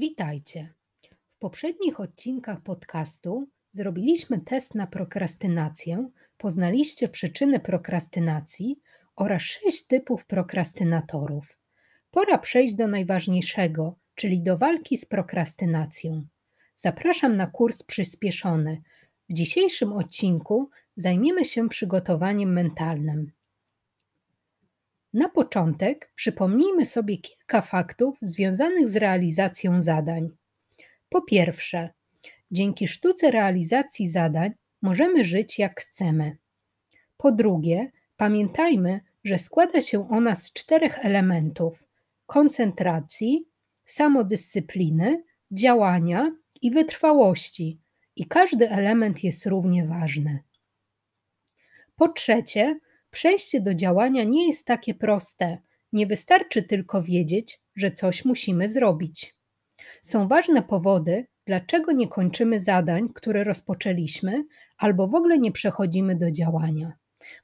Witajcie. W poprzednich odcinkach podcastu zrobiliśmy test na prokrastynację, poznaliście przyczyny prokrastynacji oraz sześć typów prokrastynatorów. Pora przejść do najważniejszego, czyli do walki z prokrastynacją. Zapraszam na kurs przyspieszony. W dzisiejszym odcinku zajmiemy się przygotowaniem mentalnym. Na początek przypomnijmy sobie kilka faktów związanych z realizacją zadań. Po pierwsze, dzięki sztuce realizacji zadań możemy żyć jak chcemy. Po drugie, pamiętajmy, że składa się ona z czterech elementów: koncentracji, samodyscypliny, działania i wytrwałości, i każdy element jest równie ważny. Po trzecie, Przejście do działania nie jest takie proste. Nie wystarczy tylko wiedzieć, że coś musimy zrobić. Są ważne powody, dlaczego nie kończymy zadań, które rozpoczęliśmy, albo w ogóle nie przechodzimy do działania.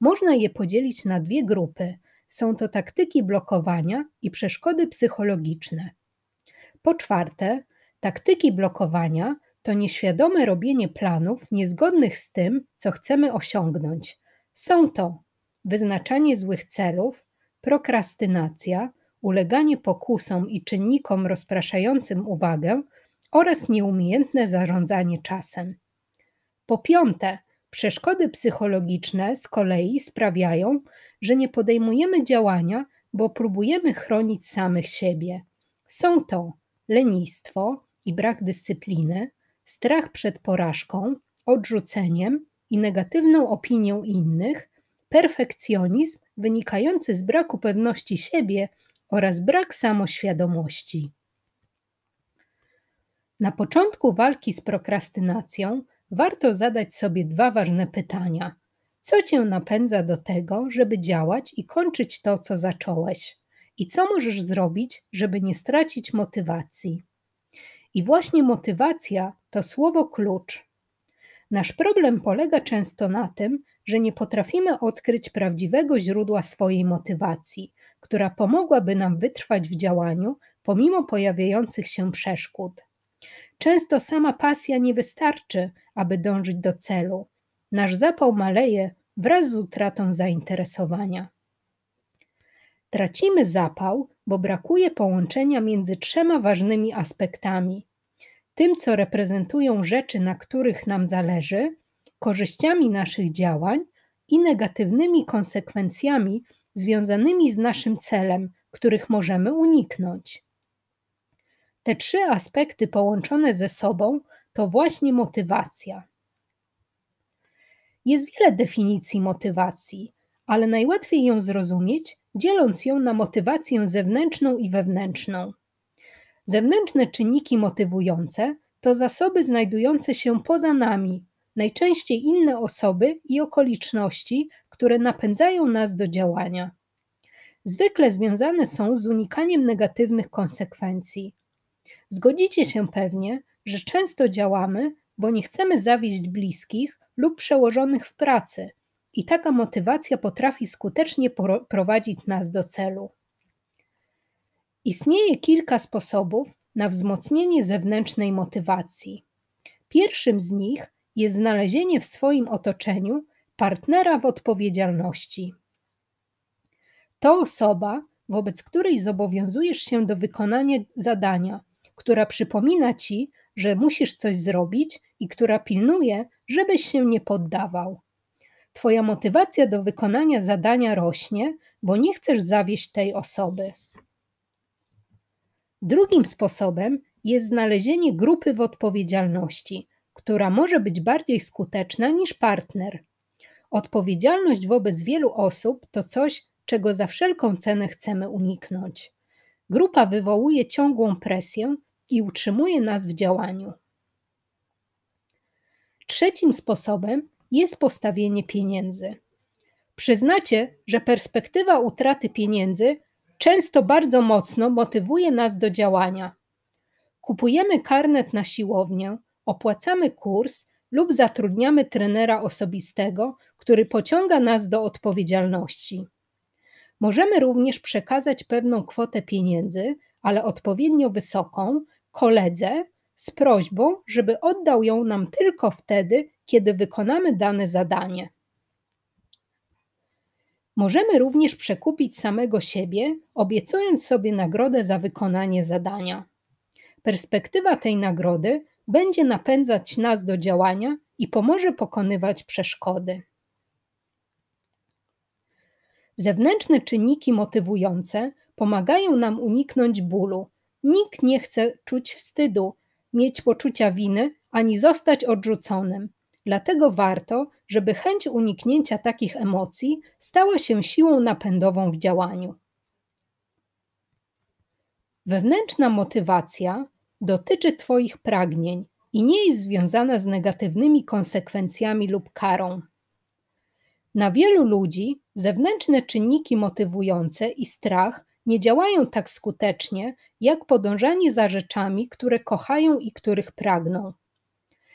Można je podzielić na dwie grupy. Są to taktyki blokowania i przeszkody psychologiczne. Po czwarte, taktyki blokowania to nieświadome robienie planów niezgodnych z tym, co chcemy osiągnąć. Są to wyznaczanie złych celów, prokrastynacja, uleganie pokusom i czynnikom rozpraszającym uwagę oraz nieumiejętne zarządzanie czasem. Po piąte, przeszkody psychologiczne z kolei sprawiają, że nie podejmujemy działania, bo próbujemy chronić samych siebie. Są to lenistwo i brak dyscypliny, strach przed porażką, odrzuceniem i negatywną opinią innych, perfekcjonizm wynikający z braku pewności siebie oraz brak samoświadomości. Na początku walki z prokrastynacją warto zadać sobie dwa ważne pytania. Co cię napędza do tego, żeby działać i kończyć to, co zacząłeś? I co możesz zrobić, żeby nie stracić motywacji? I właśnie motywacja to słowo klucz. Nasz problem polega często na tym, że nie potrafimy odkryć prawdziwego źródła swojej motywacji, która pomogłaby nam wytrwać w działaniu pomimo pojawiających się przeszkód. Często sama pasja nie wystarczy, aby dążyć do celu. Nasz zapał maleje wraz z utratą zainteresowania. Tracimy zapał, bo brakuje połączenia między trzema ważnymi aspektami: tym, co reprezentują rzeczy, na których nam zależy, korzyściami naszych działań i negatywnymi konsekwencjami związanymi z naszym celem, których możemy uniknąć. Te trzy aspekty połączone ze sobą to właśnie motywacja. Jest wiele definicji motywacji, ale najłatwiej ją zrozumieć, dzieląc ją na motywację zewnętrzną i wewnętrzną. Zewnętrzne czynniki motywujące to zasoby znajdujące się poza nami, najczęściej inne osoby i okoliczności, które napędzają nas do działania. Zwykle związane są z unikaniem negatywnych konsekwencji. Zgodzicie się pewnie, że często działamy, bo nie chcemy zawieść bliskich lub przełożonych w pracy, i taka motywacja potrafi skutecznie prowadzić nas do celu. Istnieje kilka sposobów na wzmocnienie zewnętrznej motywacji. Pierwszym z nich jest znalezienie w swoim otoczeniu partnera w odpowiedzialności. To osoba, wobec której zobowiązujesz się do wykonania zadania, która przypomina ci, że musisz coś zrobić i która pilnuje, żebyś się nie poddawał. Twoja motywacja do wykonania zadania rośnie, bo nie chcesz zawieść tej osoby. Drugim sposobem jest znalezienie grupy w odpowiedzialności, która może być bardziej skuteczna niż partner. Odpowiedzialność wobec wielu osób to coś, czego za wszelką cenę chcemy uniknąć. Grupa wywołuje ciągłą presję i utrzymuje nas w działaniu. Trzecim sposobem jest postawienie pieniędzy. Przyznacie, że perspektywa utraty pieniędzy często bardzo mocno motywuje nas do działania. Kupujemy karnet na siłownię, opłacamy kurs lub zatrudniamy trenera osobistego, który pociąga nas do odpowiedzialności. Możemy również przekazać pewną kwotę pieniędzy, ale odpowiednio wysoką, koledze z prośbą, żeby oddał ją nam tylko wtedy, kiedy wykonamy dane zadanie. Możemy również przekupić samego siebie, obiecując sobie nagrodę za wykonanie zadania. Perspektywa tej nagrody będzie napędzać nas do działania i pomoże pokonywać przeszkody. Zewnętrzne czynniki motywujące pomagają nam uniknąć bólu. Nikt nie chce czuć wstydu, mieć poczucia winy ani zostać odrzuconym. Dlatego warto, żeby chęć uniknięcia takich emocji stała się siłą napędową w działaniu. Wewnętrzna motywacja dotyczy Twoich pragnień i nie jest związana z negatywnymi konsekwencjami lub karą. Na wielu ludzi zewnętrzne czynniki motywujące i strach nie działają tak skutecznie, jak podążanie za rzeczami, które kochają i których pragną.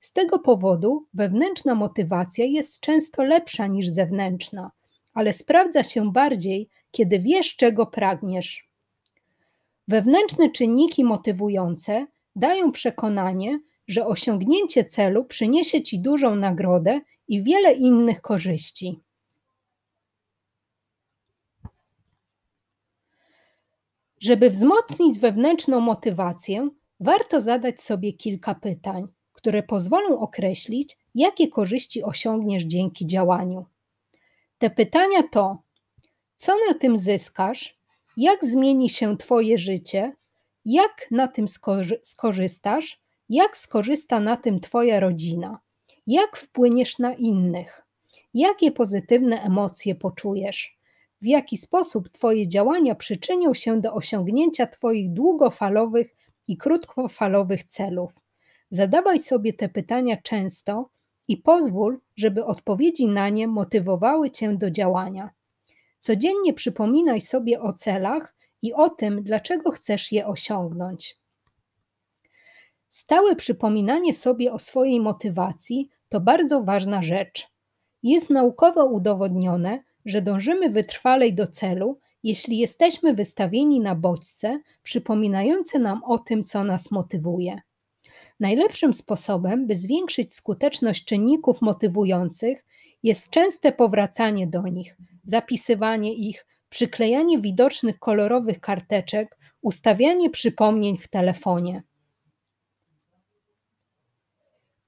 Z tego powodu wewnętrzna motywacja jest często lepsza niż zewnętrzna, ale sprawdza się bardziej, kiedy wiesz, czego pragniesz. Wewnętrzne czynniki motywujące dają przekonanie, że osiągnięcie celu przyniesie ci dużą nagrodę i wiele innych korzyści. Żeby wzmocnić wewnętrzną motywację, warto zadać sobie kilka pytań, które pozwolą określić, jakie korzyści osiągniesz dzięki działaniu. Te pytania to: co na tym zyskasz? Jak zmieni się Twoje życie? Jak na tym skorzystasz? Jak skorzysta na tym Twoja rodzina? Jak wpłyniesz na innych? Jakie pozytywne emocje poczujesz? W jaki sposób Twoje działania przyczynią się do osiągnięcia Twoich długofalowych i krótkofalowych celów? Zadawaj sobie te pytania często i pozwól, żeby odpowiedzi na nie motywowały Cię do działania. Codziennie przypominaj sobie o celach i o tym, dlaczego chcesz je osiągnąć. Stałe przypominanie sobie o swojej motywacji to bardzo ważna rzecz. Jest naukowo udowodnione, że dążymy wytrwalej do celu, jeśli jesteśmy wystawieni na bodźce przypominające nam o tym, co nas motywuje. Najlepszym sposobem, by zwiększyć skuteczność czynników motywujących, jest częste powracanie do nich, zapisywanie ich, przyklejanie widocznych kolorowych karteczek, ustawianie przypomnień w telefonie.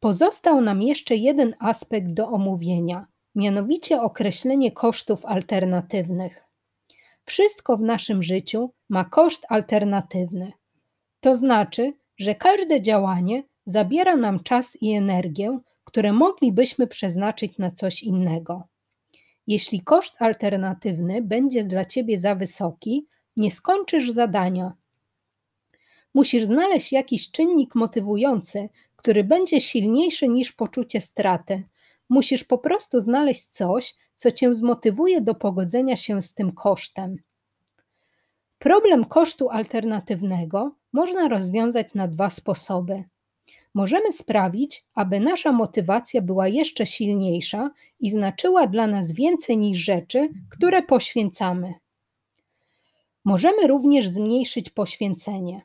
Pozostał nam jeszcze jeden aspekt do omówienia, mianowicie określenie kosztów alternatywnych. Wszystko w naszym życiu ma koszt alternatywny. To znaczy, że każde działanie zabiera nam czas i energię, które moglibyśmy przeznaczyć na coś innego. Jeśli koszt alternatywny będzie dla ciebie za wysoki, nie skończysz zadania. Musisz znaleźć jakiś czynnik motywujący, który będzie silniejszy niż poczucie straty. Musisz po prostu znaleźć coś, co cię zmotywuje do pogodzenia się z tym kosztem. Problem kosztu alternatywnego można rozwiązać na dwa sposoby. Możemy sprawić, aby nasza motywacja była jeszcze silniejsza i znaczyła dla nas więcej niż rzeczy, które poświęcamy. Możemy również zmniejszyć poświęcenie.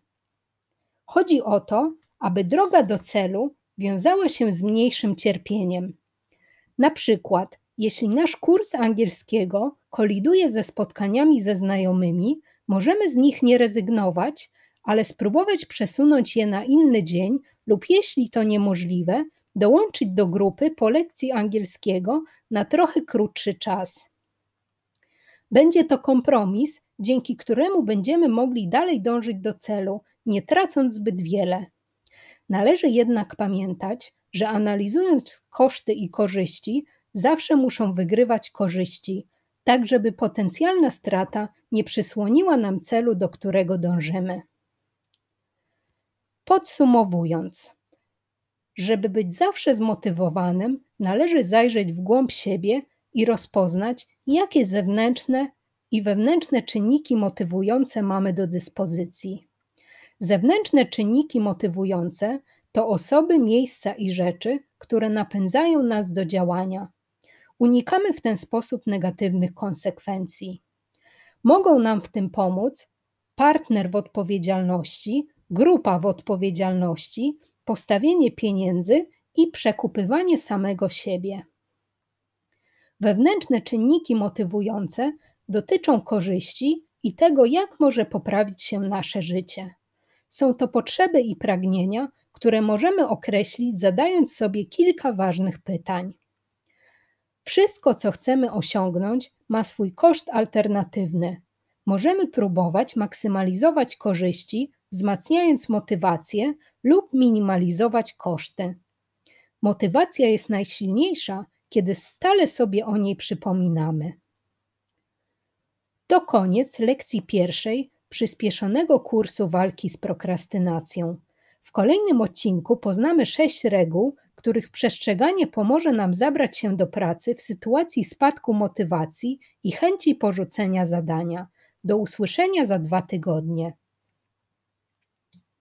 Chodzi o to, aby droga do celu wiązała się z mniejszym cierpieniem. Na przykład, jeśli nasz kurs angielskiego koliduje ze spotkaniami ze znajomymi, możemy z nich nie rezygnować, ale spróbować przesunąć je na inny dzień lub jeśli to niemożliwe, dołączyć do grupy po lekcji angielskiego na trochę krótszy czas. Będzie to kompromis, dzięki któremu będziemy mogli dalej dążyć do celu, nie tracąc zbyt wiele. Należy jednak pamiętać, że analizując koszty i korzyści, zawsze muszą wygrywać korzyści, tak żeby potencjalna strata nie przysłoniła nam celu, do którego dążymy. Podsumowując, żeby być zawsze zmotywowanym, należy zajrzeć w głąb siebie i rozpoznać, jakie zewnętrzne i wewnętrzne czynniki motywujące mamy do dyspozycji. Zewnętrzne czynniki motywujące to osoby, miejsca i rzeczy, które napędzają nas do działania. Unikamy w ten sposób negatywnych konsekwencji. Mogą nam w tym pomóc partner w odpowiedzialności, grupa w odpowiedzialności, postawienie pieniędzy i przekupywanie samego siebie. Wewnętrzne czynniki motywujące dotyczą korzyści i tego, jak może poprawić się nasze życie. Są to potrzeby i pragnienia, które możemy określić zadając sobie kilka ważnych pytań. Wszystko, co chcemy osiągnąć, ma swój koszt alternatywny. Możemy próbować maksymalizować korzyści, wzmacniając motywację lub minimalizować koszty. Motywacja jest najsilniejsza, kiedy stale sobie o niej przypominamy. To koniec lekcji pierwszej przyspieszonego kursu walki z prokrastynacją. W kolejnym odcinku poznamy sześć reguł, których przestrzeganie pomoże nam zabrać się do pracy w sytuacji spadku motywacji i chęci porzucenia zadania. Do usłyszenia za dwa tygodnie.